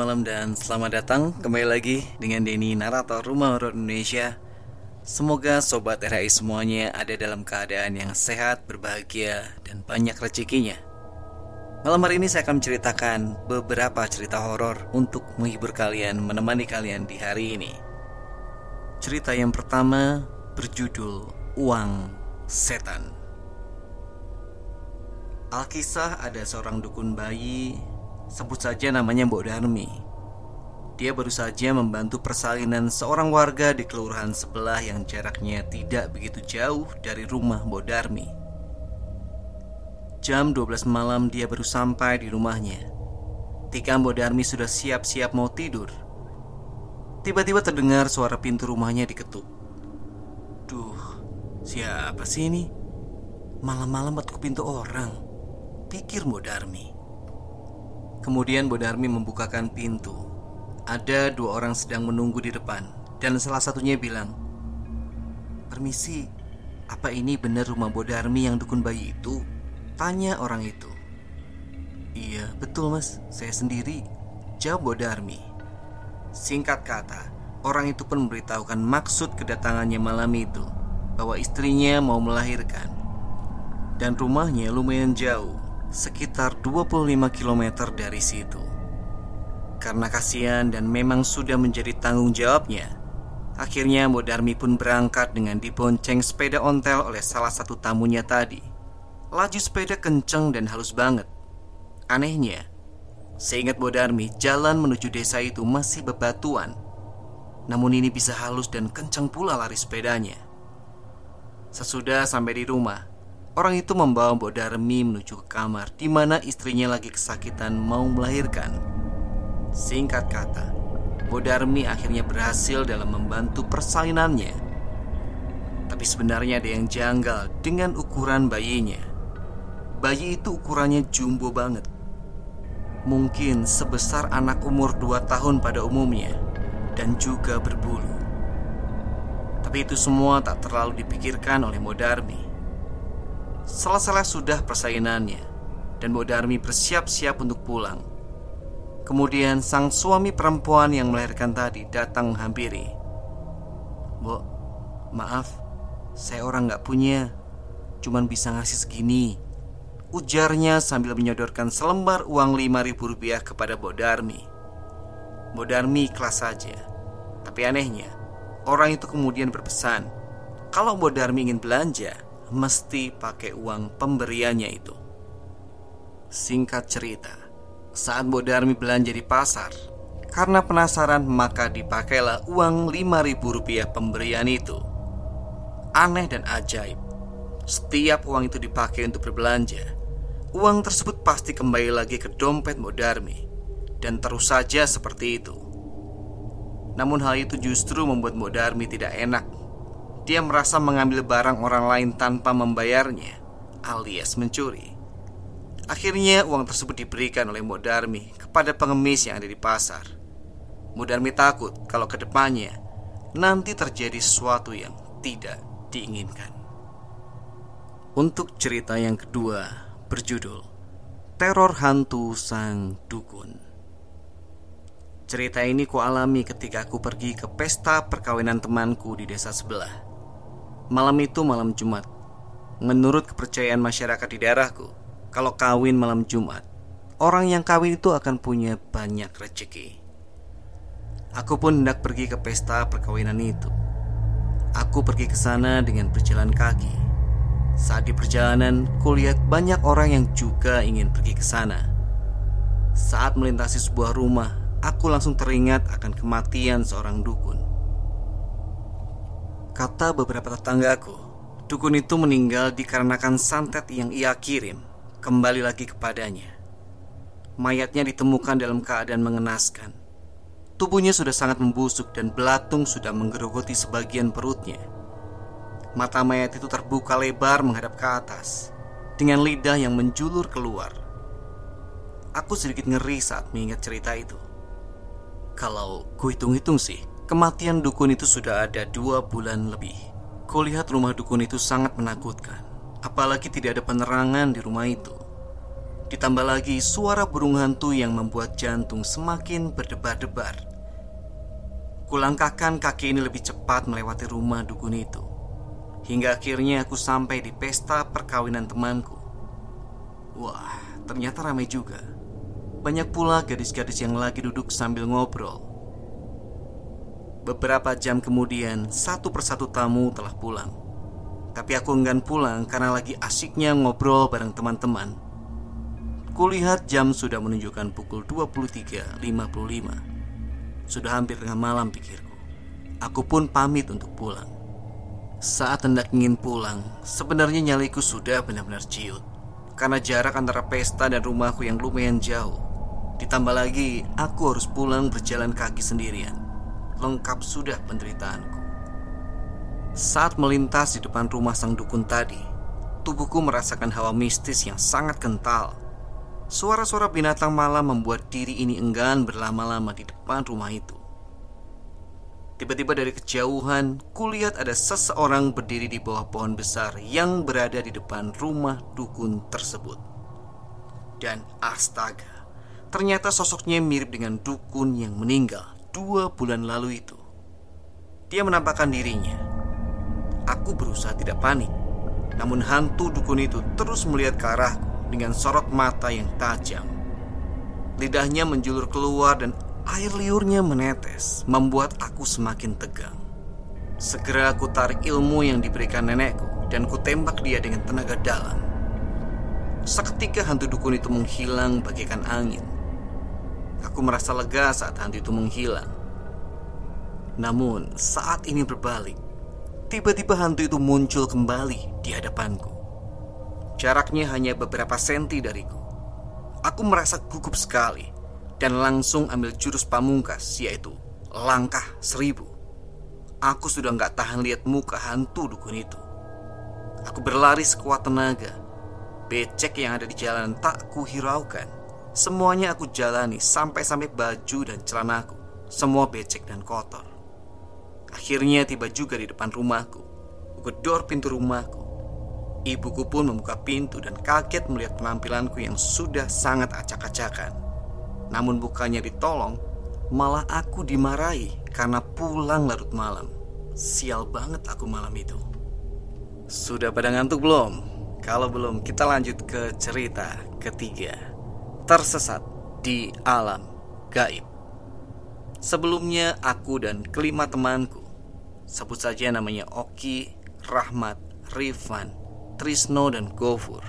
Malam dan selamat datang kembali lagi dengan Denny narator Rumah Horor Indonesia. Semoga sobat RHI semuanya ada dalam keadaan yang sehat, berbahagia, dan banyak rezekinya. Malam hari ini saya akan menceritakan beberapa cerita horor untuk menghibur kalian, menemani kalian di hari ini. Cerita yang pertama berjudul Uang Setan. Alkisah ada seorang dukun bayi, sebut saja namanya Mbok Darmi. Dia baru saja membantu persalinan seorang warga di kelurahan sebelah yang jaraknya tidak begitu jauh dari rumah Mbok Darmi. Jam 12 malam dia baru sampai di rumahnya. Ketika Mbok Darmi sudah siap-siap mau tidur, tiba-tiba terdengar suara pintu rumahnya diketuk. Duh, siapa sih ini? Malam-malam ketuk pintu orang pikir Bodarmi. Kemudian Bodarmi membukakan pintu. Ada dua orang sedang menunggu di depan dan salah satunya bilang, "Permisi, apa ini benar rumah Bodarmi yang dukun bayi itu?" Tanya orang itu. "Iya, betul Mas, saya sendiri." Jawab Bodarmi. Singkat kata, orang itu pun memberitahukan maksud kedatangannya malam itu bahwa istrinya mau melahirkan dan rumahnya lumayan jauh sekitar 25 km dari situ. Karena kasihan dan memang sudah menjadi tanggung jawabnya, akhirnya Mbok Darmi pun berangkat dengan dibonceng sepeda ontel oleh salah satu tamunya tadi. Laju sepeda kenceng dan halus banget. Anehnya, seingat Mbok Darmi, jalan menuju desa itu masih bebatuan. Namun ini bisa halus dan kenceng pula lari sepedanya. Sesudah sampai di rumah, Orang itu membawa Mbok Darmi menuju ke kamar di mana istrinya lagi kesakitan mau melahirkan. Singkat kata, Mbok Darmi akhirnya berhasil dalam membantu persalinannya. Tapi sebenarnya ada yang janggal dengan ukuran bayinya. Bayi itu ukurannya jumbo banget. Mungkin sebesar anak umur 2 tahun pada umumnya dan juga berbulu. Tapi itu semua tak terlalu dipikirkan oleh Modarmi Selesai sudah persainannya dan Mbok Darmi bersiap-siap untuk pulang. Kemudian sang suami perempuan yang melahirkan tadi datang menghampiri. Mbok, maaf, saya orang nggak punya, cuman bisa ngasih segini. Ujarnya sambil menyodorkan selembar uang lima ribu rupiah kepada Mbok Darmi. Mbok Darmi ikhlas saja. Tapi anehnya, orang itu kemudian berpesan, kalau Mbok Darmi ingin belanja, mesti pakai uang pemberiannya itu. Singkat cerita, saat Bodarmi belanja di pasar, karena penasaran maka dipakailah uang 5000 rupiah pemberian itu. Aneh dan ajaib, setiap uang itu dipakai untuk berbelanja, uang tersebut pasti kembali lagi ke dompet Bodarmi dan terus saja seperti itu. Namun hal itu justru membuat Bodarmi tidak enak dia merasa mengambil barang orang lain tanpa membayarnya, alias mencuri. Akhirnya uang tersebut diberikan oleh Mbok Darmi kepada pengemis yang ada di pasar. Mbok Darmi takut kalau ke depannya nanti terjadi sesuatu yang tidak diinginkan. Untuk cerita yang kedua berjudul Teror Hantu Sang Dukun. Cerita ini kualami ketika aku pergi ke pesta perkawinan temanku di desa sebelah. Malam itu malam Jumat. Menurut kepercayaan masyarakat di daerahku, kalau kawin malam Jumat, orang yang kawin itu akan punya banyak rezeki. Aku pun hendak pergi ke pesta perkawinan itu. Aku pergi ke sana dengan berjalan kaki. Saat di perjalanan, kulihat banyak orang yang juga ingin pergi ke sana. Saat melintasi sebuah rumah, aku langsung teringat akan kematian seorang dukun. Kata beberapa tetanggaku, dukun itu meninggal dikarenakan santet yang ia kirim kembali lagi kepadanya. Mayatnya ditemukan dalam keadaan mengenaskan. Tubuhnya sudah sangat membusuk dan belatung sudah menggerogoti sebagian perutnya. Mata mayat itu terbuka lebar menghadap ke atas dengan lidah yang menjulur keluar. Aku sedikit ngeri saat mengingat cerita itu. Kalau ku hitung-hitung sih, Kematian dukun itu sudah ada dua bulan lebih. Kulihat rumah dukun itu sangat menakutkan. Apalagi tidak ada penerangan di rumah itu. Ditambah lagi suara burung hantu yang membuat jantung semakin berdebar-debar. Kulangkahkan kaki ini lebih cepat melewati rumah dukun itu. Hingga akhirnya aku sampai di pesta perkawinan temanku. Wah, ternyata ramai juga. Banyak pula gadis-gadis yang lagi duduk sambil ngobrol. Beberapa jam kemudian, satu persatu tamu telah pulang. Tapi aku enggan pulang karena lagi asiknya ngobrol bareng teman-teman. Kulihat jam sudah menunjukkan pukul 23.55 Sudah hampir tengah malam pikirku. Aku pun pamit untuk pulang. Saat hendak ingin pulang Sebenarnya nyaliku sudah benar-benar ciut. Karena jarak antara pesta dan rumahku yang lumayan jauh. Ditambah lagi aku harus pulang berjalan kaki sendirian Lengkap sudah penderitaanku Saat melintas di depan rumah sang dukun tadi Tubuhku merasakan hawa mistis yang sangat kental Suara-suara binatang malam membuat diri ini enggan berlama-lama di depan rumah itu. Tiba-tiba dari kejauhan, kulihat ada seseorang berdiri di bawah pohon besar yang berada di depan rumah dukun tersebut. Dan astaga, ternyata sosoknya mirip dengan dukun yang meninggal dua bulan lalu itu. Dia menampakkan dirinya. Aku berusaha tidak panik, namun hantu dukun itu terus melihat ke arahku dengan sorot mata yang tajam. Lidahnya menjulur keluar dan air liurnya menetes, membuat aku semakin tegang. Segera aku tarik ilmu yang diberikan nenekku dan ku tembak dia dengan tenaga dalam. Seketika hantu dukun itu menghilang bagaikan angin. Aku merasa lega saat hantu itu menghilang. Namun, saat ini berbalik, tiba-tiba hantu itu muncul kembali di hadapanku. Jaraknya hanya beberapa senti dariku. Aku merasa gugup sekali dan langsung ambil jurus pamungkas yaitu langkah seribu. Aku sudah nggak tahan lihat muka hantu dukun itu. Aku berlari sekuat tenaga. Becek yang ada di jalan tak kuhiraukan. Semuanya aku jalani sampai-sampai baju dan celanaku. Semua becek dan kotor. Akhirnya tiba juga di depan rumahku. Gedor pintu rumahku. Ibuku pun membuka pintu dan kaget melihat penampilanku yang sudah sangat acak-acakan. Namun bukannya ditolong, malah aku dimarahi karena pulang larut malam. Sial banget aku malam itu. Sudah pada ngantuk belum? Kalau belum, kita lanjut ke cerita ketiga. Tersesat di alam gaib. Sebelumnya aku dan kelima temanku, sebut saja namanya Oki, Rahmat, Rifan, Trisno dan Gofur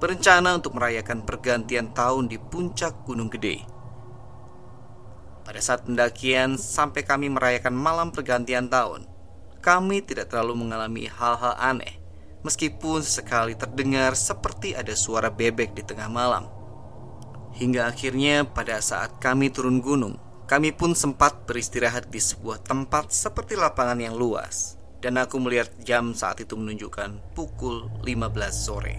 berencana untuk merayakan pergantian tahun di puncak Gunung Gede. Pada saat pendakian sampai kami merayakan malam pergantian tahun, kami tidak terlalu mengalami hal-hal aneh, meskipun sekali terdengar seperti ada suara bebek di tengah malam. Hingga akhirnya pada saat kami turun gunung, kami pun sempat beristirahat di sebuah tempat seperti lapangan yang luas dan aku melihat jam saat itu menunjukkan pukul 15 sore.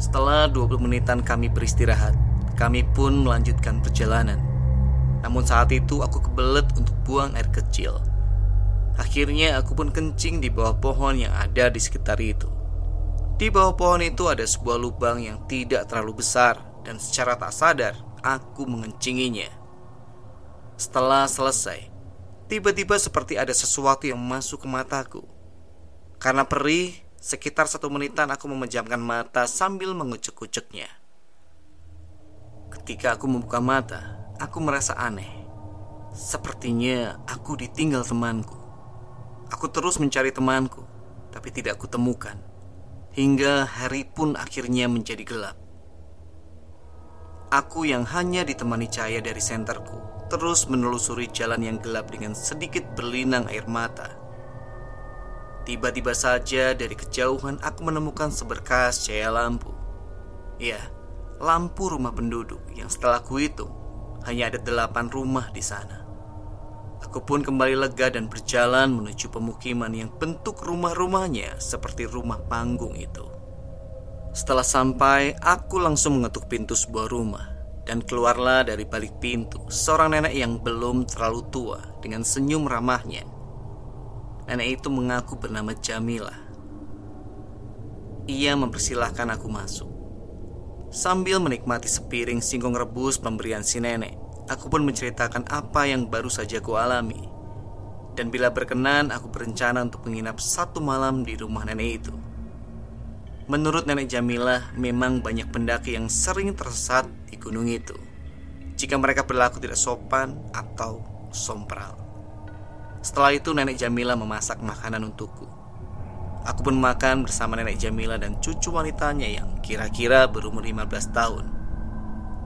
Setelah 20 menitan kami beristirahat, kami pun melanjutkan perjalanan. Namun saat itu aku kebelet untuk buang air kecil. Akhirnya aku pun kencing di bawah pohon yang ada di sekitar itu. Di bawah pohon itu ada sebuah lubang yang tidak terlalu besar dan secara tak sadar aku mengencinginya. Setelah selesai, Tiba-tiba seperti ada sesuatu yang masuk ke mataku. Karena perih, sekitar satu menitan aku memejamkan mata sambil mengucek-uceknya. Ketika aku membuka mata, aku merasa aneh. Sepertinya aku ditinggal temanku. Aku terus mencari temanku, tapi tidak kutemukan. Hingga hari pun akhirnya menjadi gelap. Aku yang hanya ditemani cahaya dari senterku terus menelusuri jalan yang gelap dengan sedikit berlinang air mata. Tiba-tiba saja dari kejauhan aku menemukan seberkas cahaya lampu. Ya, lampu rumah penduduk yang setelah kuhitung hanya ada delapan rumah di sana. Aku pun kembali lega dan berjalan menuju pemukiman yang bentuk rumah-rumahnya seperti rumah panggung itu. Setelah sampai, aku langsung mengetuk pintu sebuah rumah dan keluarlah dari balik pintu seorang nenek yang belum terlalu tua dengan senyum ramahnya. Nenek itu mengaku bernama Jamila. Ia mempersilahkan aku masuk. Sambil menikmati sepiring singkong rebus pemberian si nenek, aku pun menceritakan apa yang baru saja ku alami. Dan bila berkenan, aku berencana untuk menginap satu malam di rumah nenek itu. Menurut nenek Jamilah, memang banyak pendaki yang sering tersesat di gunung itu. Jika mereka berlaku tidak sopan atau sompral. Setelah itu, nenek Jamila memasak makanan untukku. Aku pun makan bersama nenek Jamila dan cucu wanitanya yang kira-kira berumur 15 tahun.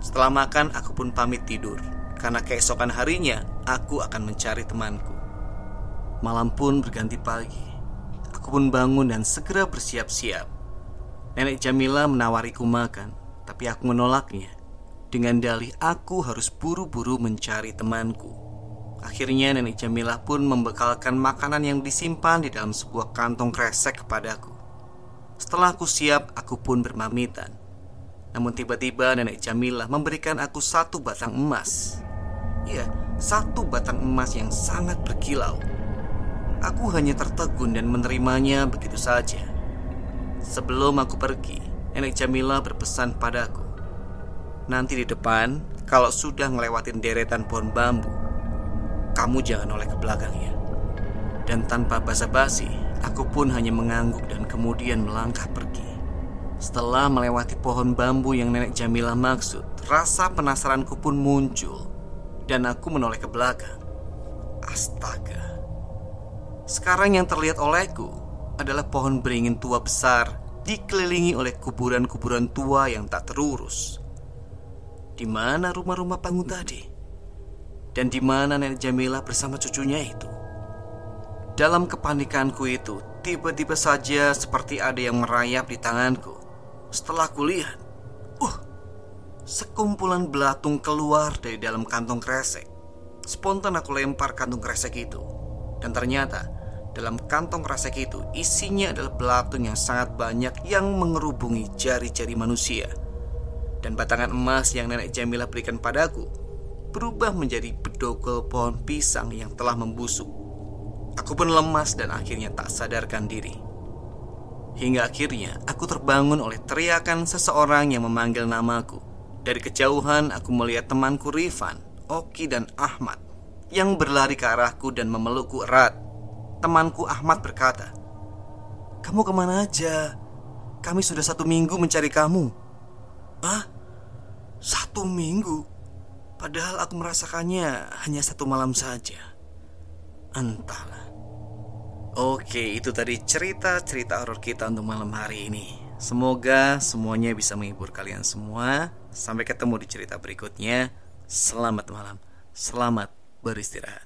Setelah makan, aku pun pamit tidur karena keesokan harinya aku akan mencari temanku. Malam pun berganti pagi. Aku pun bangun dan segera bersiap-siap. Nenek Jamila menawariku makan, tapi aku menolaknya dengan dalih aku harus buru-buru mencari temanku. Akhirnya nenek Jamilah pun membekalkan makanan yang disimpan di dalam sebuah kantong kresek kepadaku. Setelah aku siap, aku pun bermamitan. Namun tiba-tiba nenek Jamilah memberikan aku satu batang emas. Ya, satu batang emas yang sangat berkilau. Aku hanya tertegun dan menerimanya begitu saja. Sebelum aku pergi, nenek Jamila berpesan padaku. Nanti di depan, kalau sudah ngelewatin deretan pohon bambu, kamu jangan oleh ke belakangnya. Dan tanpa basa-basi, aku pun hanya mengangguk dan kemudian melangkah pergi. Setelah melewati pohon bambu yang nenek Jamila maksud, rasa penasaranku pun muncul dan aku menoleh ke belakang. Astaga. Sekarang yang terlihat olehku adalah pohon beringin tua besar dikelilingi oleh kuburan-kuburan tua yang tak terurus. Di mana rumah-rumah panggung tadi? Dan di mana Nenek Jamila bersama cucunya itu? Dalam kepanikanku itu, tiba-tiba saja seperti ada yang merayap di tanganku. Setelah kulihat, uh, sekumpulan belatung keluar dari dalam kantong kresek. Spontan aku lempar kantong kresek itu. Dan ternyata, dalam kantong kresek itu isinya adalah belatung yang sangat banyak yang mengerubungi jari-jari manusia. Dan batangan emas yang nenek Jamila berikan padaku berubah menjadi bedogel pohon pisang yang telah membusuk. Aku pun lemas dan akhirnya tak sadarkan diri. Hingga akhirnya aku terbangun oleh teriakan seseorang yang memanggil namaku. Dari kejauhan aku melihat temanku Rifan, Oki dan Ahmad yang berlari ke arahku dan memelukku erat. Temanku Ahmad berkata, "Kamu ke mana aja? Kami sudah satu minggu mencari kamu." "Ah, satu minggu?" Padahal aku merasakannya hanya satu malam saja. Entahlah. Oke, itu tadi cerita-cerita horor kita untuk malam hari ini. Semoga semuanya bisa menghibur kalian semua. Sampai ketemu di cerita berikutnya. Selamat malam. Selamat beristirahat.